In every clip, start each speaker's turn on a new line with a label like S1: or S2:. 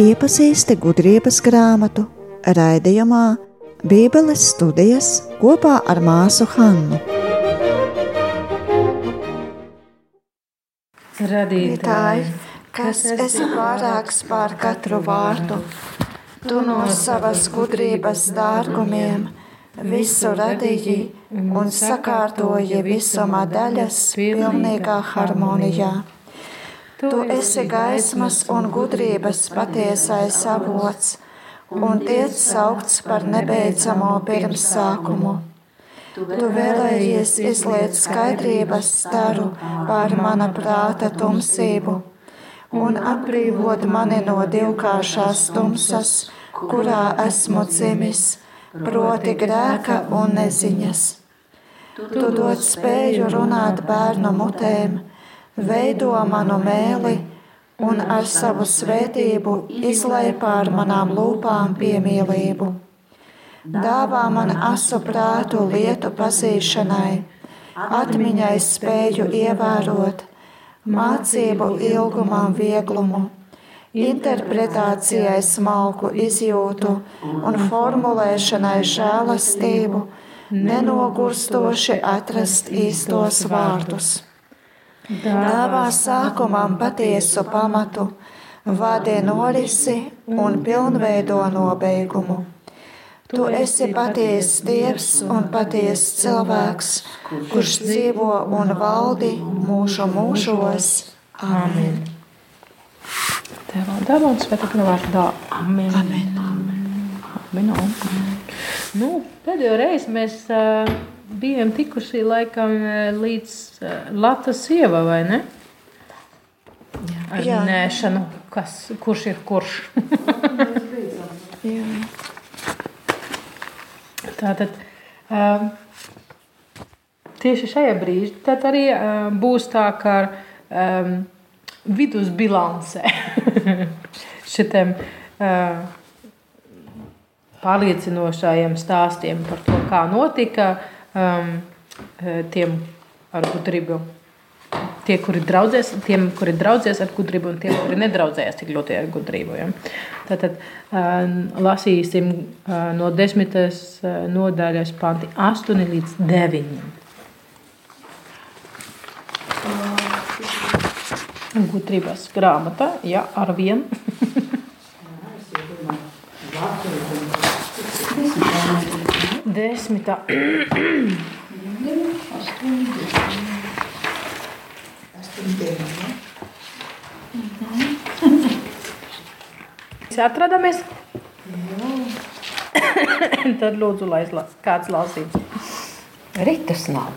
S1: Iepazīsti gudrības grāmatu raidījumā Bībeles studijas kopā ar māsu Hannu.
S2: Radītāji, kas esi pārāks pār katru vārdu, tu no savas gudrības dārgumiem visu radīji un sakārtoji visumā daļas pilnīgā harmonijā. Tu esi gaismas un gudrības patiesais avots un tiec saukts par nebeidzamo pirmsākumu. Tu vēlējies izliet skaidrības staru pār mana prāta tumsību un atbrīvot mani no divkāršās tumsas, kurā esmu dzimis, proti grēka un neziņas. Tu dod spēju runāt bērnu mutēm veido manu mēli un ar savu svētību izlai pār manām lūpām piemīlību. Dāvā man asu prātu lietu pazīšanai, atmiņai spēju ievērot, mācību ilgumam vieglumu, interpretācijai smalku izjūtu un formulēšanai žēlastību, nenogurstoši atrast īstos vārdus dāvā sākumam patiesu pamatu, vadi norisi un pilnveido nobeigumu. Tu esi patiesa dievs un patiesa cilvēks, kurš dzīvo un valdi mūžu mūžos. Amen.
S3: Tēvā dēlā un svētā gara vārdā. Amen. Amen. Amen. Amen. Nu, pēdējo reizi mēs uh, bijām tikuši laikam eh, līdz eh, Latvijas sieva, vai ne? Jā. Ar Jā. nēšanu, kas, kurš ir kurš. Tātad um, tieši šajā brīdī tad arī um, būs tā, ka um, vidusbilancē šitiem uh, pārliecinošajiem stāstiem par to, kā notika um, tiem ar gudrību. Tie, kuri draudzēs, tiem, kuri draudzēs ar gudrību, un tiem, kuri nedraudzējas tik ļoti ar gudrību. Ja. Tātad uh, lasīsim uh, no desmitas uh, nodaļas panti 8 līdz 9. Gudrības grāmata, ja ar vienu. Desmitā. Mēs atrodamies. Tad lūdzu, lai kāds lasītu.
S4: Ritas nav.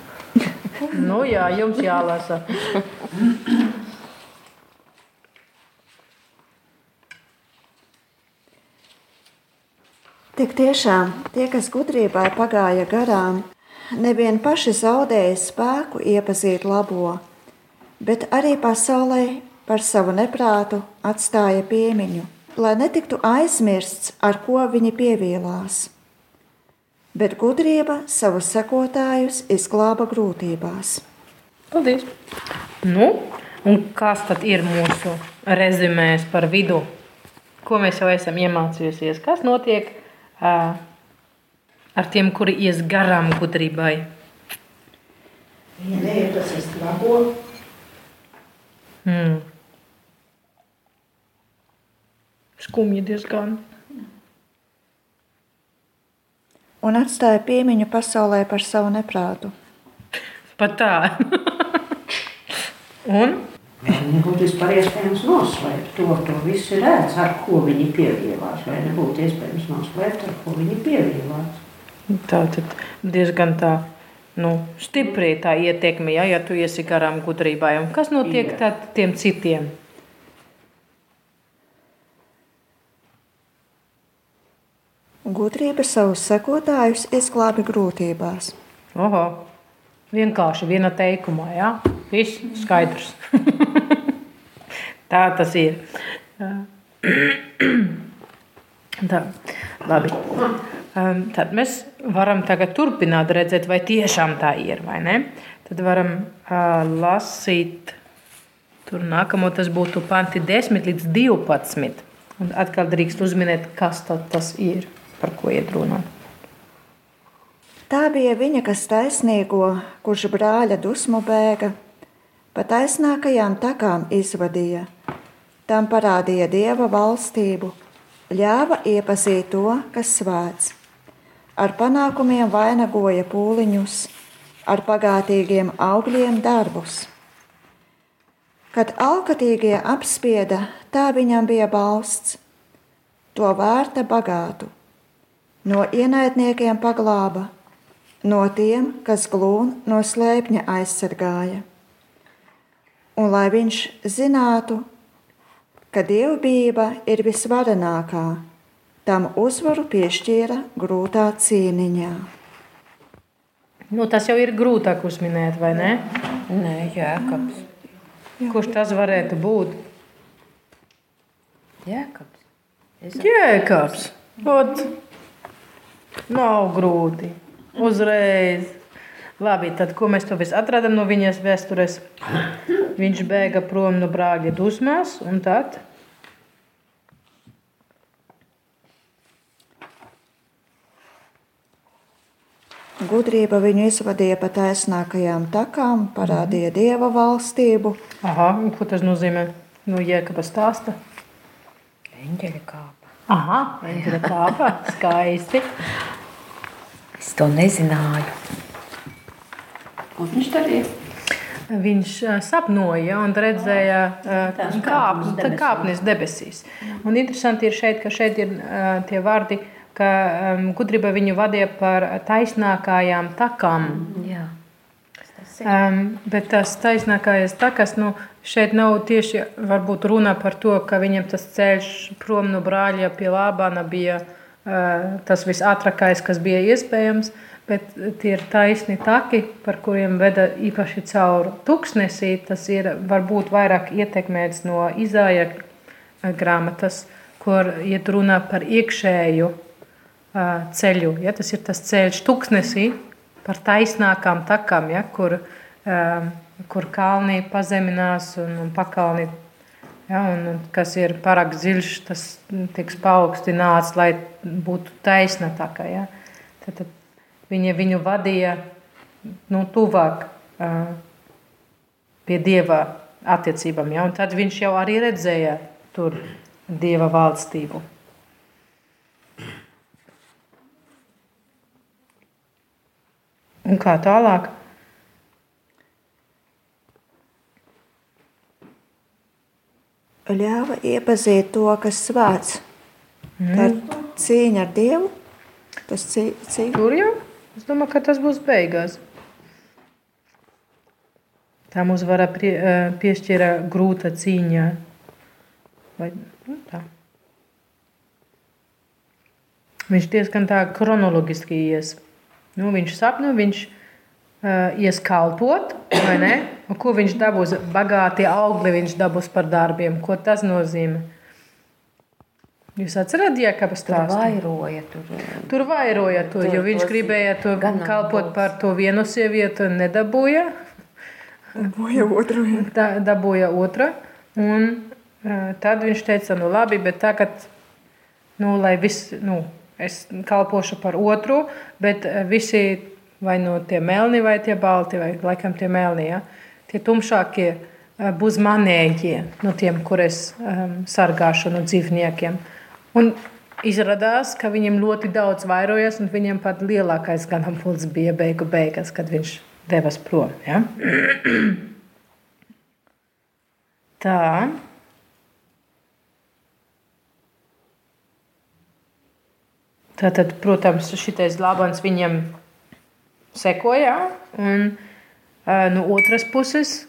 S3: nu jā, jums jālasa.
S1: Tik tiešām tie, kas gudrībai pagāja garām, nevien paši zaudēja spēku iepazīt labo, bet arī pasaulē par savu neprātu atstāja piemiņu, lai netiktu aizmirsts, ar ko viņi pievīlās. Bet gudrība savus sekotājus izglāba grūtībās.
S3: Paldies! Nu, un kas tad ir mūsu rezumēs par vidu? Ko mēs jau esam iemācījušies? Kas notiek? Ar tiem, kuri ies garām gudrībai.
S4: Viņa neiepazīst labo.
S3: Hmm. Skumji diezgan.
S1: Un atstāja piemiņu pasaulē par savu neprātu.
S3: Pat tā. Un?
S4: Nebūtu vispār iespējams noslēpt to, to visu redz, ar ko viņi pievienās. Vai nebūtu iespējams noslēpt, ar ko viņi pievienās.
S3: Tā tad diezgan tā nu, stipri tā ietekme, ja, ja tu esi garām gudrībai. Un kas notiek tad tiem citiem?
S1: Gudrība savus sekotājus izglābi grūtībās.
S3: Oho, vienkārši viena teikumā, jā, ja? viss skaidrs. Tā tas ir. Tā, labi. Um, tad mēs varam turpināt redzēt, vai tiešām tā ir vai ne. Tad varam uh, lasīt, tur nākamo tas būtu panti 10 līdz 12. Un atkal drīkst uzminēt, kas tas ir, par ko iet runa.
S2: Tā bija viņa, kas taisnīgo, kurš brāļa dusmu bēga, pa taisnākajām takām izvadīja. Tam parādīja dieva valstību, ļāva iepazīt to, kas svēts ar panākumiem vainagoja pūliņus, ar pagātīgiem augļiem darbus. Kad alkatīgie apspieda, tā viņam bija balsts, to vērta bagātu, no ienaidniekiem paglāba, no tiem, kas glūn no slēpņa aizsargāja. Un lai viņš zinātu, ka dievbijība ir visvarenākā, tam uzvaru piešķīra grūtā cīniņā.
S3: Nu, tas jau ir grūtāk uzminēt, vai ne?
S4: Nē, Jēkabs.
S3: Kurš tas varētu būt?
S4: Jēkabs.
S3: Jēkabs. Ot. Nav grūti. Uzreiz. Labi, tad ko mēs to visu atradām no viņas vēstures? Viņš bēga prom no brāļa dusmās un tad.
S2: Gudrība viņu izvadīja pa taisnākajām takām, parādīja mm. dieva valstību.
S3: Aha, un ko tas nozīmē? Nu, jēkaba stāsta.
S4: Eņģeļa kāpa.
S3: Aha, eņģeļa kāpa. Skaisti.
S4: Es to nezināju.
S5: Ko viņš darīja?
S3: Viņš sapņoja un redzēja kāpnes, kāpnes debesīs. Un interesanti ir šeit, ka šeit ir tie vārdi ka gudrība viņu vadīja par taisnākajām takām.
S4: Jā.
S3: Um, bet tas taisnākais takas, nu, šeit nav tieši runa par to, ka viņam tas ceļš prom no brāļa pie Lābana bija uh, tas visātrākais, kas bija iespējams, bet tie ir taisni taki, par kuriem veda īpaši caur tuksnesī. Tas ir varbūt vairāk ietekmēts no Izāja grāmatas, kur iet runa par iekšēju ceļu. Ja? Tas ir tas ceļš tuksnesī par taisnākām takām, ja? kur, kur kalnī pazeminās un, un pakalnī. Ja, un, kas ir pārāk dziļš, tas tiks paaugstināts, lai būtu taisna taka. Ja. Tad, tad viņa viņu vadīja nu, tuvāk uh, pie dieva attiecībām. Ja, un tad viņš jau arī redzēja tur dieva valstību. Un kā tālāk?
S2: Ļāva iepazīt to, kas svēts. Mm. Tā ir cīņa ar Dievu. Tas cīņa.
S3: Tur jau? Es domāju, ka tas būs beigās. Tā mums var pie, piešķira grūta cīņa. Vai, nu, tā. Viņš diezgan tā kronoloģiski ies. Nu, viņš sapņo, viņš uh, ies kalpot, vai ne? Ko viņš dabūs? Bagātie augļi viņš dabūs par darbiem. Ko tas nozīmē? Jūs atceraties, ja kāpēc
S4: tur vairoja? Tur,
S3: tur vairoja to, tur, jo viņš gribēja to kalpot par to vienu sievieti un nedabūja.
S2: Dabūja otru.
S3: Da, dabūja otru. Un uh, tad viņš teica, nu labi, bet tagad, nu, lai viss, nu, es kalpošu par otru, bet eh, visi vai no tie melni, vai tie balti, vai laikam tie melni, ja? tie tumšākie eh, būs manējie no tiem, kur es um, sargāšu no dzīvniekiem. Un izrādās, ka viņiem ļoti daudz vairojas, un viņiem pat lielākais ganāmpulks bija beigu beigas, kad viņš devas prom. Ja? Tā. Tātad, protams, šitais Lābans viņam sekoja. Un no otras puses,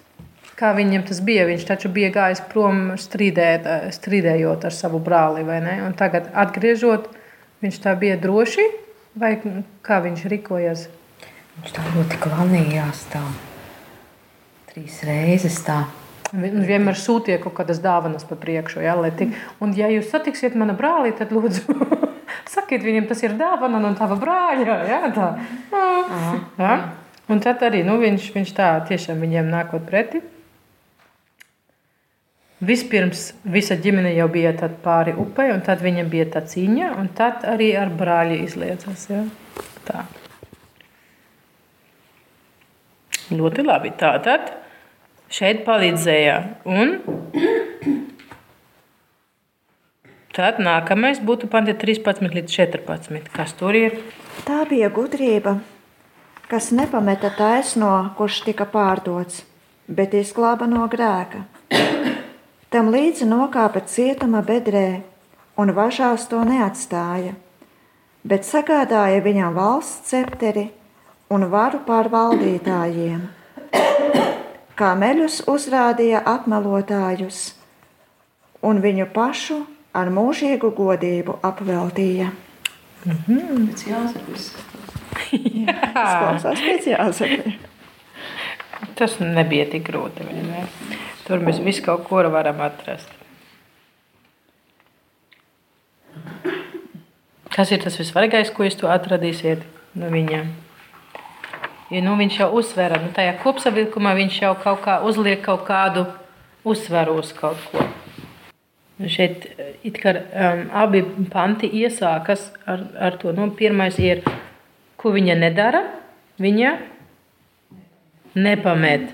S3: kā viņam tas bija, viņš taču bija gājis prom strīdēt, strīdējot ar savu brāli. Tagad, atgriežot, viņš tā bija droši, vai kā viņš rīkojas?
S4: Viņš tā ļoti klanījās. Tā. Trīs reizes tā.
S3: Un vienmēr sūtīja kaut kādas dāvanas pa priekšu. Ja, tik, un, ja jūs satiksiet manu brāli, tad lūdzu sakiet viņiem, tas ir dāvana no tava brāļa. Jā, tā. Jā. Un tad arī nu, viņš, viņš tā tiešām viņiem nākot pretī. Vispirms visa ģimene jau bija pāri upei, un tad viņam bija tā cīņa, un tad arī ar brāli izliecas. Ja? Tā. Ļoti labi. Tātad šeit palīdzēja. Un tad nākamais būtu panti 13 līdz 14. Kas tur ir?
S2: Tā bija gudrība, kas nepameta taisno, kurš tika pārdots, bet izglāba no grēka. Tam līdzi nokāpa cietuma bedrē un važās to neatstāja, bet sagādāja viņam valsts cepteri un varu pār valdītājiem. Kā meļus uzrādīja apmelotājus, un viņu pašu ar mūžīgu godību apveltīja.
S4: Mm -hmm. Pēc jāsaka,
S2: Tas klausās pēc jāsaka.
S3: Tas nebija tik grūti. Ne? Tur mēs visu kaut ko varam atrast. Kas ir tas vissvarīgākais, ko jūs atradīsiet no viņiem? Ja, nu, viņš jau uzsver, nu, tajā kopsavilkumā viņš jau kaut kā uzliek kaut kādu uzsveru uz kaut ko. Un šeit it kā um, abi panti iesākas ar, ar to. Nu, pirmais ir, ko viņa nedara, viņa nepamet.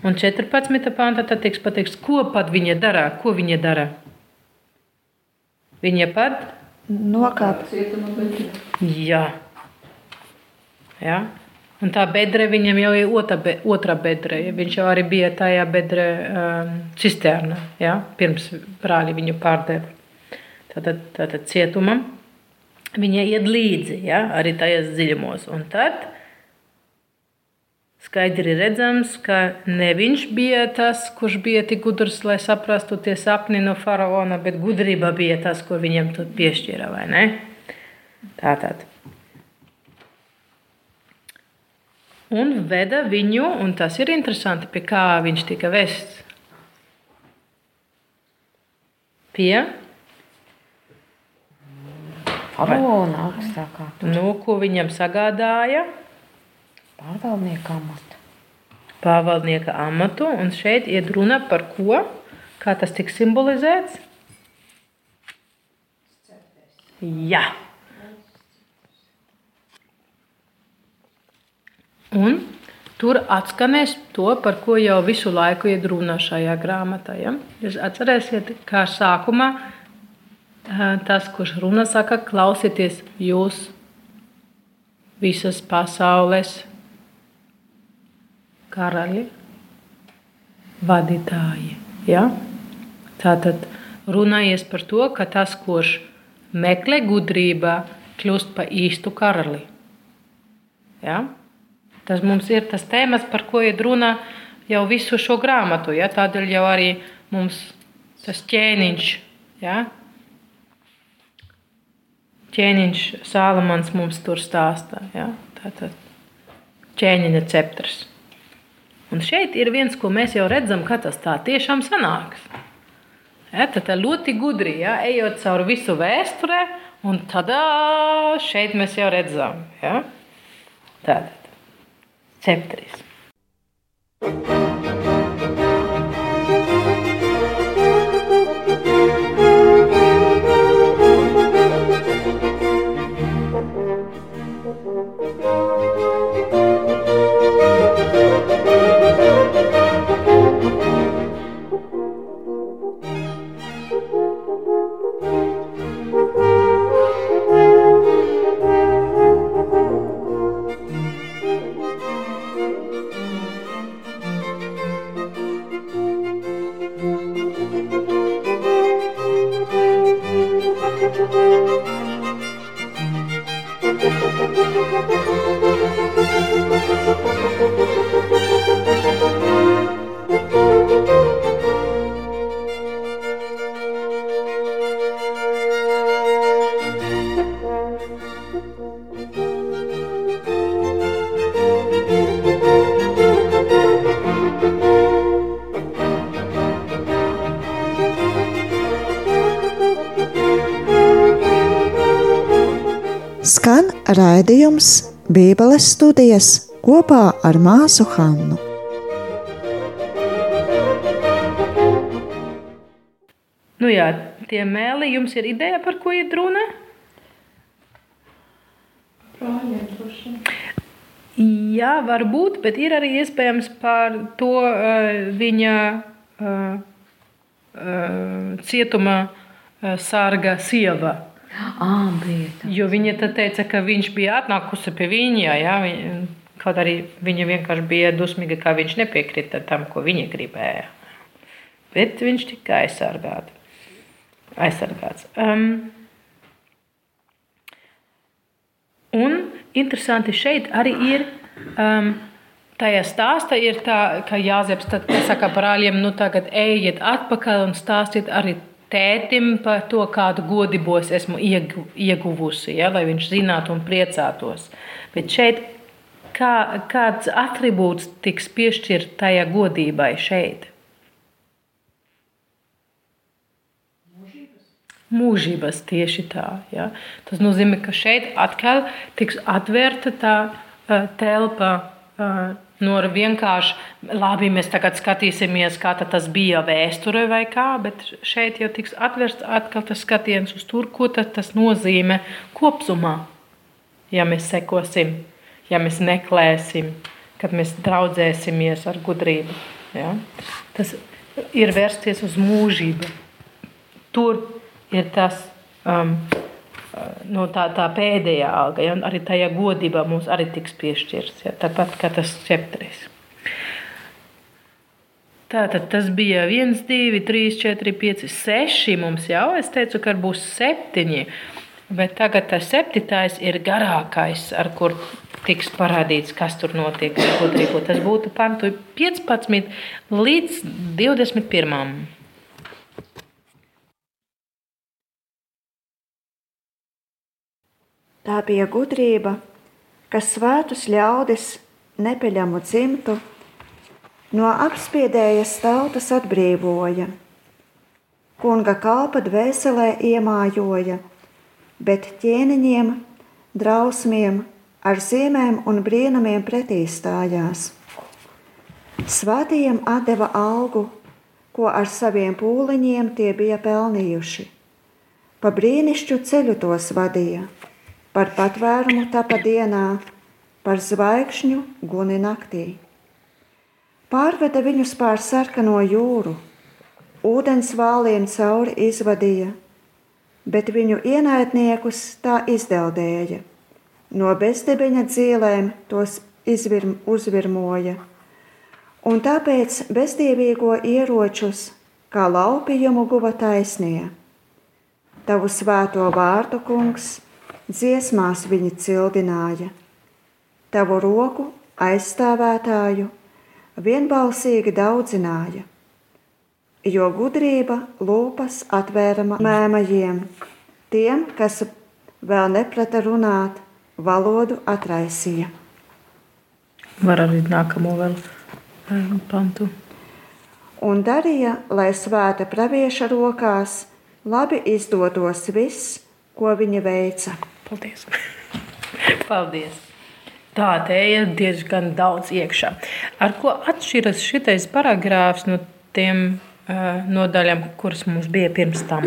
S3: Un 14. pāntā tad tiks pateikts, ko pat viņa dara, ko viņa dara. Viņa pat
S2: nokāpa.
S3: Jā. Jā. Un tā bedre viņam jau ir otra, be, otra bedre. Ja? Viņš jau arī bija tajā bedre um, cisternā, ja? pirms brāļi viņu pārdeva. Tātad, tātad cietumam viņa iet līdzi ja? arī tajos dziļumos. Un tad skaidri redzams, ka ne viņš bija tas, kurš bija tik gudrs, lai saprastu tie sapni no faraona, bet gudrība bija tas, ko viņam tur piešķīra. Tātad. un veda viņu, un tas ir interesanti, pie kā viņš tika vests. Pie
S4: faraona augstākā.
S3: Nu, ko viņam sagādāja?
S4: Pārvaldnieka amatu.
S3: Pārvaldnieka amatu, un šeit ir runa par ko? Kā tas tiks simbolizēts? Jā. Un tur atskanēs to, par ko jau visu laiku ir runa šajā grāmatā. Ja? Jūs atcerēsiet, kā sākumā tas, kurš runā, saka, klausieties jūs visas pasaules karaļi, vadītāji. Ja? Tātad runājies par to, ka tas, kurš meklē gudrību, kļūst par īstu karali. Ja? Tas mums ir tas tēmas, par ko ir runa jau visu šo grāmatu. Ja? Tādēļ jau arī mums tas ķēniņš, ja? ķēniņš Sālamans mums tur stāsta. Ja? Tātad ķēniņa ceptrs. Un šeit ir viens, ko mēs jau redzam, ka tas tā tiešām sanāks. Ja, tad ļoti gudri, ja, ejot cauri visu vēsturē, un tad šeit mēs jau redzam. Ja. Tātad, ceptris. Thank you.
S2: Raidījums Bībeles studijas kopā ar māsu Hannu.
S3: Nu jā, tie mēli, jums ir ideja, par ko ir runa? Jā, varbūt, bet ir arī iespējams par to uh, viņa uh, uh, cietuma uh, sarga sieva.
S4: Ah.
S3: Jo viņa teica, ka viņš bija atnākusi pie viņa. Ja? Viņa, kaut arī viņa vienkārši bija dusmīga, ka viņš nepiekrita tam, ko viņa gribēja. Bet viņš tika aizsargāts. aizsargāts. Um, un interesanti šeit arī ir. Um, Tajā stāstā ir tā, ka Jāzeps tad, saka brāļiem, nu tagad ejiet atpakaļ un stāstiet arī tētim par to, kādu godībos esmu iegu, ieguvusi, ja, lai viņš zinātu un priecātos. Bet šeit kā, kāds attribūts tiks piešķirt tajā godībai šeit? Mūžības tieši tā. Ja. Tas nozīmē, ka šeit atkal tiks atvērta tā uh, telpa. Uh, No vienkārši, labi, mēs tagad skatīsimies, kā tas bija vēsturē vai kā, bet šeit jau tiks atvērts atkal tas skatiens uz to, ko tas nozīmē kopumā. Ja mēs sekosim, ja mēs meklēsim, kad mēs draudzēsimies ar gudrību. Ja? Tas ir vērsties uz mūžību. Tur ir tas um, no tā, tā pēdējā alga, ja, arī tajā godībā mums arī tiks piešķirts, ja, tāpat kā tas četris. Tātad tas bija 1, 2, 3, 4, 5, 6. Mums jau es teicu, ka būs septiņi. Bet tagad tas septītais ir garākais, ar kur tiks parādīts, kas tur notiek. Tas būtu pantu 15 līdz 21.
S2: Tā bija gudrība, kas svētus ļaudis nepeļamu dzimtu no apspiedējas tautas atbrīvoja. Kunga kalpa dvēselē iemājoja, bet ķēniņiem, drausmiem, ar zīmēm un brīnumiem pretī stājās. Svētajiem deva algu, ko ar saviem pūliņiem tie bija pelnījuši. Pa brīnišķu ceļu tos vadīja par patvērumu tapa dienā, par zvaigžņu guni naktī. Pārveda viņus pār sarkano jūru, ūdens vāliem cauri izvadīja, bet viņu ienaidniekus tā izdeldēja. No bezdebeņa dzīvēm tos izvirm, uzvirmoja, un tāpēc bezdievīgo ieročus kā laupījumu guva taisnie. Tavu svēto vārdu, kungs, dziesmās viņi cildināja. Tavu roku aizstāvētāju vienbalsīgi daudzināja, jo gudrība lūpas atvēra mēmajiem, tiem, kas vēl neprata runāt, valodu atraisīja.
S3: Var arī nākamo vēl pantu.
S2: Un darīja, lai svēta pravieša rokās labi izdotos viss, ko viņa veica.
S3: Paldies! Paldies. Tā te ir diezgan daudz iekšā. Ar ko atšķiras šitais paragrāfs no tiem uh, nodaļām, kuras mums bija pirms tam?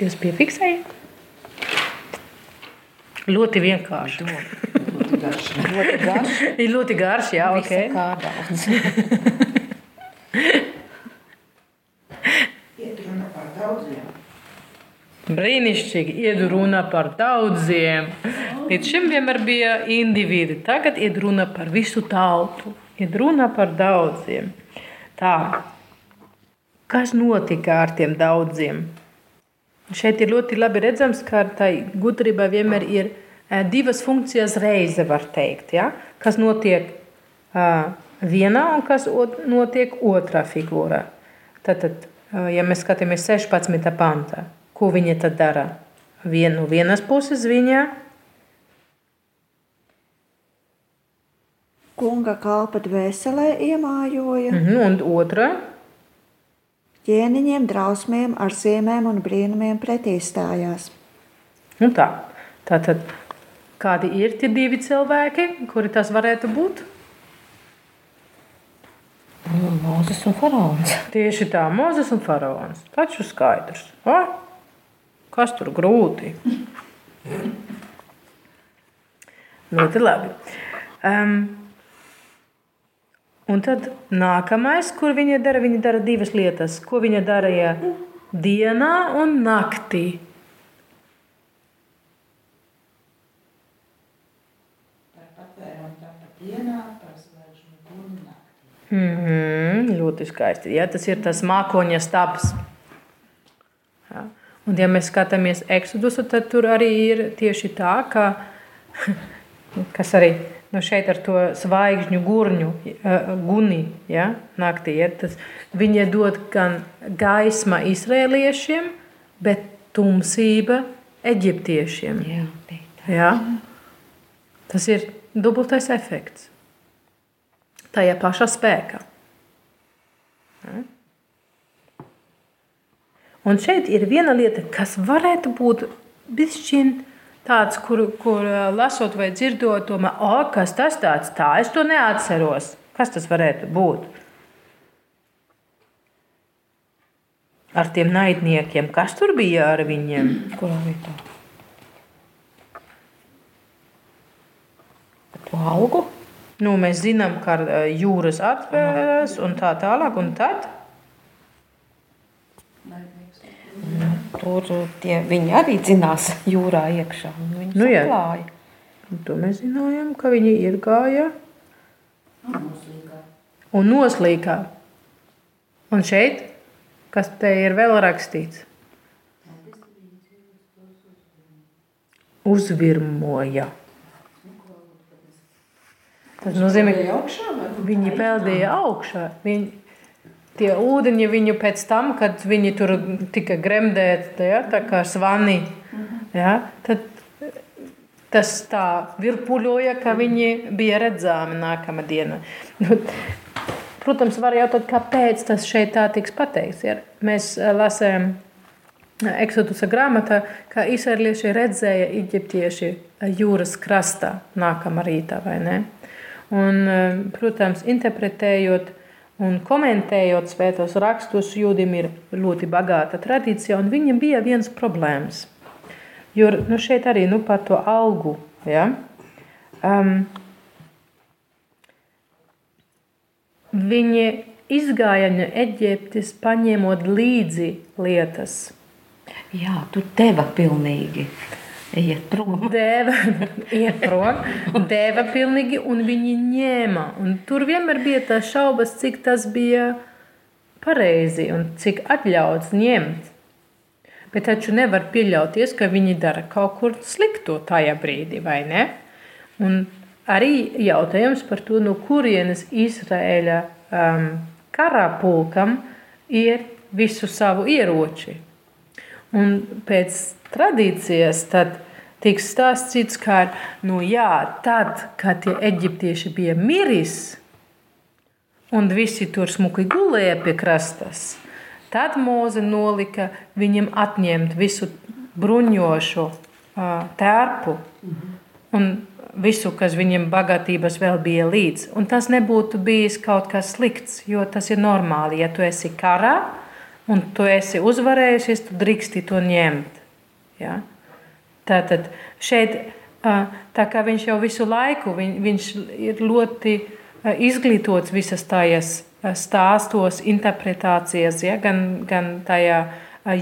S3: Jūs piefiksējat? Ļoti vienkārši.
S4: Ļoti garš. Ļoti garš.
S3: Ir ļoti garš, jā, ok.
S4: Visa kā daudz.
S3: Brīnišķīgi, iet runa par daudziem. Līdz šim vienmēr bija individi, tagad iet runa par visu tautu, iet runa par daudziem. Tā, kas notika ar tiem daudziem? Šeit ir ļoti labi redzams, ka tai gudrībai vienmēr ir eh, divas funkcijas reize, var teikt. Ja? Kas notiek uh, vienā un kas notiek otrā figūrā. Tātad, uh, ja mēs skatāmies 16. pantā, Ko viņa tad dara? Vien, no vienas puses viņa
S2: kunga kalpa dvēselē iemājoja,
S3: mm -hmm, un otra
S2: ķēniņiem, drausmiem, ar zīmēm un brīnumiem pretī stājās.
S3: Nu tā. Tātad, kādi ir tie divi cilvēki, kuri tas varētu būt?
S4: Mūzes un faraons.
S3: Tieši tā, Mozus un Faraons. Taču skaidrs. O, kas tur grūti? Ļoti labi. Um, un tad nākamais, kur viņa dara, viņa dara divas lietas. Ko viņa darīja dienā un naktī? Mm -hmm, ļoti skaisti. Ja, tas ir tas mākoņa stāvs. Ja. Un, ja mēs skatāmies eksodusu, tad tur arī ir tieši tā, ka, kas arī nu šeit ar to zvaigžņu gurņu, guni ja, naktī. Ja, tas, viņa dod gan gaisma izrēliešiem, bet tumsība eģiptiešiem.
S4: Jā,
S3: ja. Tas ir dubultais efekts tajā pašā spēkā. Un šeit ir viena lieta, kas varētu būt bišķiņ tāds, kur, kur lasot vai dzirdot, domā, o, kas tas tāds, tā es to neatceros. Kas tas varētu būt? Ar tiem naidniekiem, kas tur bija ar viņiem?
S4: Kurā vietā? To augu?
S3: Nu, mēs zinām, ka jūras atvērs un tā tālāk. Un tad
S4: Tur tie, viņi arī dzinās jūrā iekšā. Viņi
S3: Nu, jā.
S4: saklāja.
S3: Un to mēs zinājām, ka viņi ir gāja un noslīkā. Un šeit, kas te ir vēl rakstīts? Uzvirmoja. Tas nozīmē, ka viņi peldēja augšā. Viņi, tie ūdeņi viņu pēc tam, kad viņi tur tika gremdēti, ja, tā kā svani, ja, tad tas tā virpuļoja, ka viņi bija redzami nākamā diena. Nu, Protams, var jautāt, kāpēc tas šeit tā tiks pateikts. Ja mēs eh, lasām Eksodusa grāmatā, kā izsērlieši redzēja eģiptieši jūras krastā nākamā rītā, vai ne? Un, eh, protams, interpretējot un komentējot svētos rakstus, jūdim ir ļoti bagāta tradīcija, un viņam bija viens problēmas. Jo nu, šeit arī nu, par to algu. Ja? Um, viņi izgāja no Eģiptes, paņemot līdzi lietas.
S4: Jā, tu deva pilnīgi. Ejiet prom.
S3: Dēva iet prom, dēva pilnīgi, un viņi ņēma. Un tur vienmēr bija tā šaubas, cik tas bija pareizi un cik atļauts ņemt. Bet taču nevar pieļauties, ka viņi dara kaut kur sliktu tajā brīdī, vai ne? Un arī jautājums par to, no kurienes Izraēla um, karapulkam ir visu savu ieroči. Un pēc tradīcijas tad tiks stāstīts, ka nu jā, tad, kad tie eģiptieši bija miris un visi tur smuki gulēja pie krastas, tad Moze nolika viņam atņemt visu bruņošu uh, tērpu un visu, kas viņam bagātības vēl bija līdzi. Un tas nebūtu bijis kaut kas slikts, jo tas ir normāli, ja tu esi karā un tu esi uzvarējusies, tu drīksti to ņemt. Ja? Tātad šeit, tā kā viņš jau visu laiku, viņ, viņš ir ļoti izglītots visas tājas stāstos, interpretācijas, ja? gan, gan tajā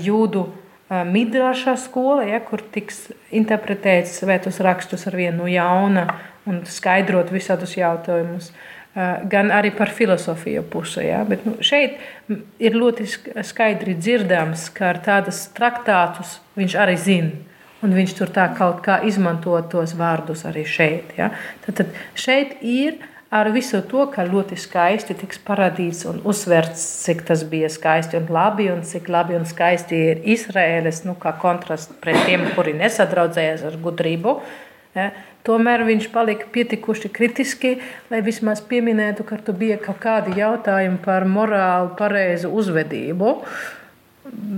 S3: jūdu midraša skola, ja? kur tiks interpretēts svētos rakstus ar vienu no jauna un skaidrot visādus jautājumus gan arī par filozofiju pusi. Ja? Bet, nu, šeit ir ļoti skaidri dzirdams, ka ar tādas traktātus viņš arī zina. Un viņš tur tā kaut kā izmanto tos vārdus arī šeit. Ja? Tad, tad šeit ir ar visu to, ka ļoti skaisti tiks parādīts un uzsverts, cik tas bija skaisti un labi, un cik labi un skaisti ir Izraēlas, nu, kā kontrasts pret tiem, kuri nesadraudzējas ar gudrību. Ja? Tomēr viņš palika pietiekoši kritiski, lai vismaz pieminētu, ka tur bija kaut kādi jautājumi par morālu, pareizu uzvedību.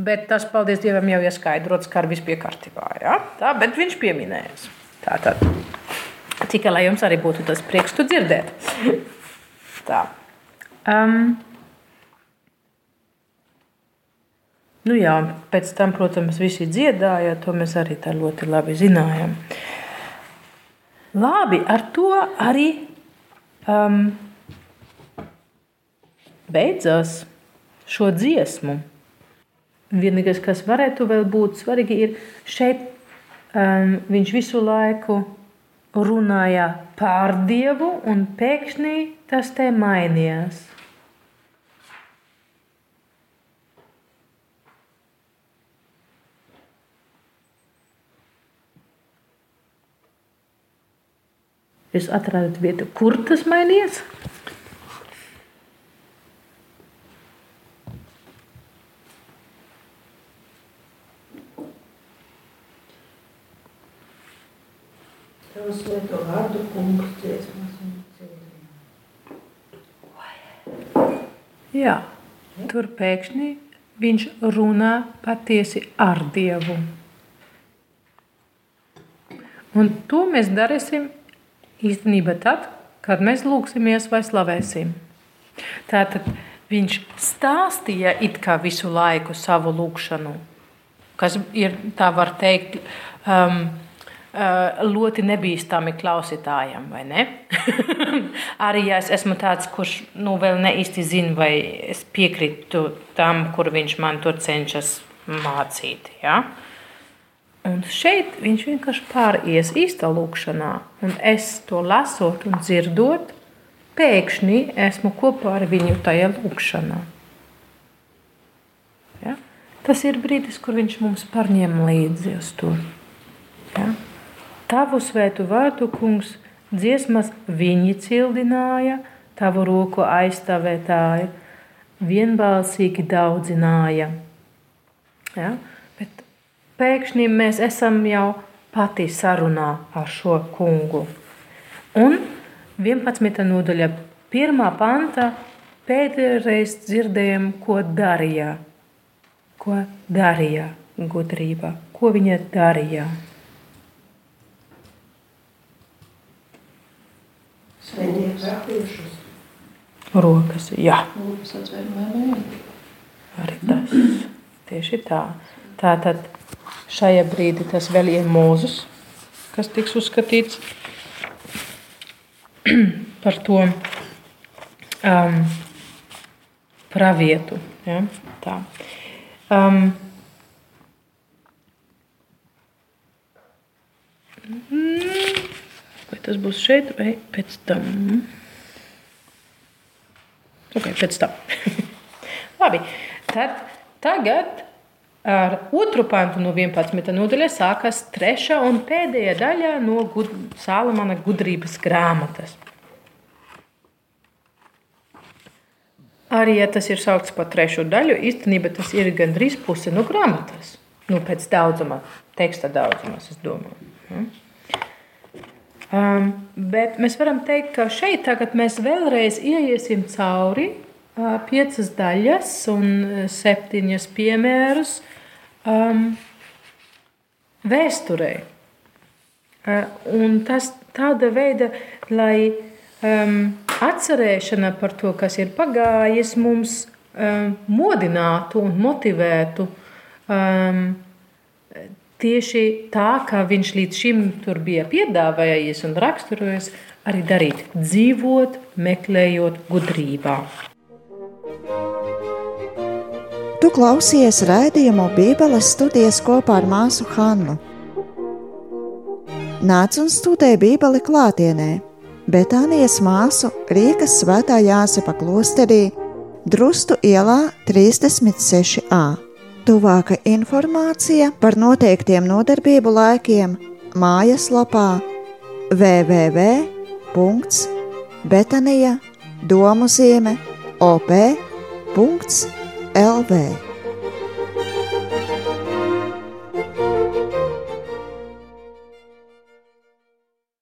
S3: Bet tas, paldies Dievam, jau ir skaidrots, ka ar visu bija kārtībā. Ja? Tā, bet viņš pieminējās. Tā tad tikai lai jums arī būtu tas prieks, tu dzirdēt. Tā. Um, nu jā, pēc tam, protams, visi dziedāja, to mēs arī tā ļoti labi zinājām. Labi, ar to arī um, beidzās šo dziesmu. Vienīgais, kas varētu vēl būt svarīgi, ir šeit um, viņš visu laiku runāja pār Dievu, un pēkšņi tas te mainījās. Jūs atradat vietu, kur tas mainījies?
S5: Tavu svēto vārdu kungs dziesmas un cilvēkiem.
S3: Jā, tur pēkšņi viņš runā patiesi ar Dievu. Un to mēs darīsim īstenībā tad, kad mēs lūgsimies vai slavēsim. Tātad viņš stāstīja it kā visu laiku savu lūgšanu, kas ir, tā var teikt, um, ļoti nebīstami klausītājam, vai ne? Arī ja es esmu tāds, kurš nu, vēl ne īsti zina, vai es piekrītu tam, kur viņš man tur cenšas mācīt. Ja? Un šeit viņš vienkārši pāries īsta lūkšanā, un es to lasot un dzirdot, pēkšņi esmu kopā ar viņu tajā lūkšanā. Ja? Tas ir brīdis, kur viņš mums pārņem līdzi uz to. Ja? Tavu svētu vārdu, kungs, dziesmas viņi cildināja, tavu roku aizstāvētāji, vienbalsīgi daudzināja. Ja? Pēkšņi mēs esam jau pati sarunā ar šo kungu. Un 11. nodaļa, 1. panta, pēdējais dzirdējām, ko darīja. Ko darīja gudrība, ko viņa darīja.
S5: Svētdienas raktiešus.
S3: Rokas, jā,
S5: atvērt mēnē.
S3: arī tas. Tieši tā. Tātad šajā brīdī tas vēl ir mūzus, kas tiks uzskatīts par to um, pravietu. Ja? Tā. Um, mm, vai tas būs šeit vai pēc tam? Ok, pēc tam. Labi, tad tagad ar otru pantu no 11. nodaļa sākas trešā un pēdējā daļa no gud Salamana gudrības grāmatas. Arī ja tas ir saukts par trešo daļu, īstenībā tas ir gandrīz puse no grāmatas. Nu, pēc daudzuma, teksta daudzuma, es domāju. Um, bet mēs varam teikt, ka šeit tagad mēs vēlreiz ieiesim cauri piecas daļas un septiņas piemērus um, vēsturē. Uh, un tas tāda veida, lai um, atcerēšana par to, kas ir pagājis, mums um, modinātu un motivētu um, tieši tā, kā viņš līdz šim tur bija piedāvājies un raksturojis, arī darīt, dzīvot, meklējot gudrībā.
S2: Tu klausies raidījumu Bībeles studijas kopā ar māsu Hannu. Nāc un studē Bībeli klātienē, Betānijas māsu Rīgas svētā Jāsepa klosterī, Drustu ielā 36a. Tuvāka informācija par noteiktiem nodarbību laikiem mājaslapā www.betanija Elve.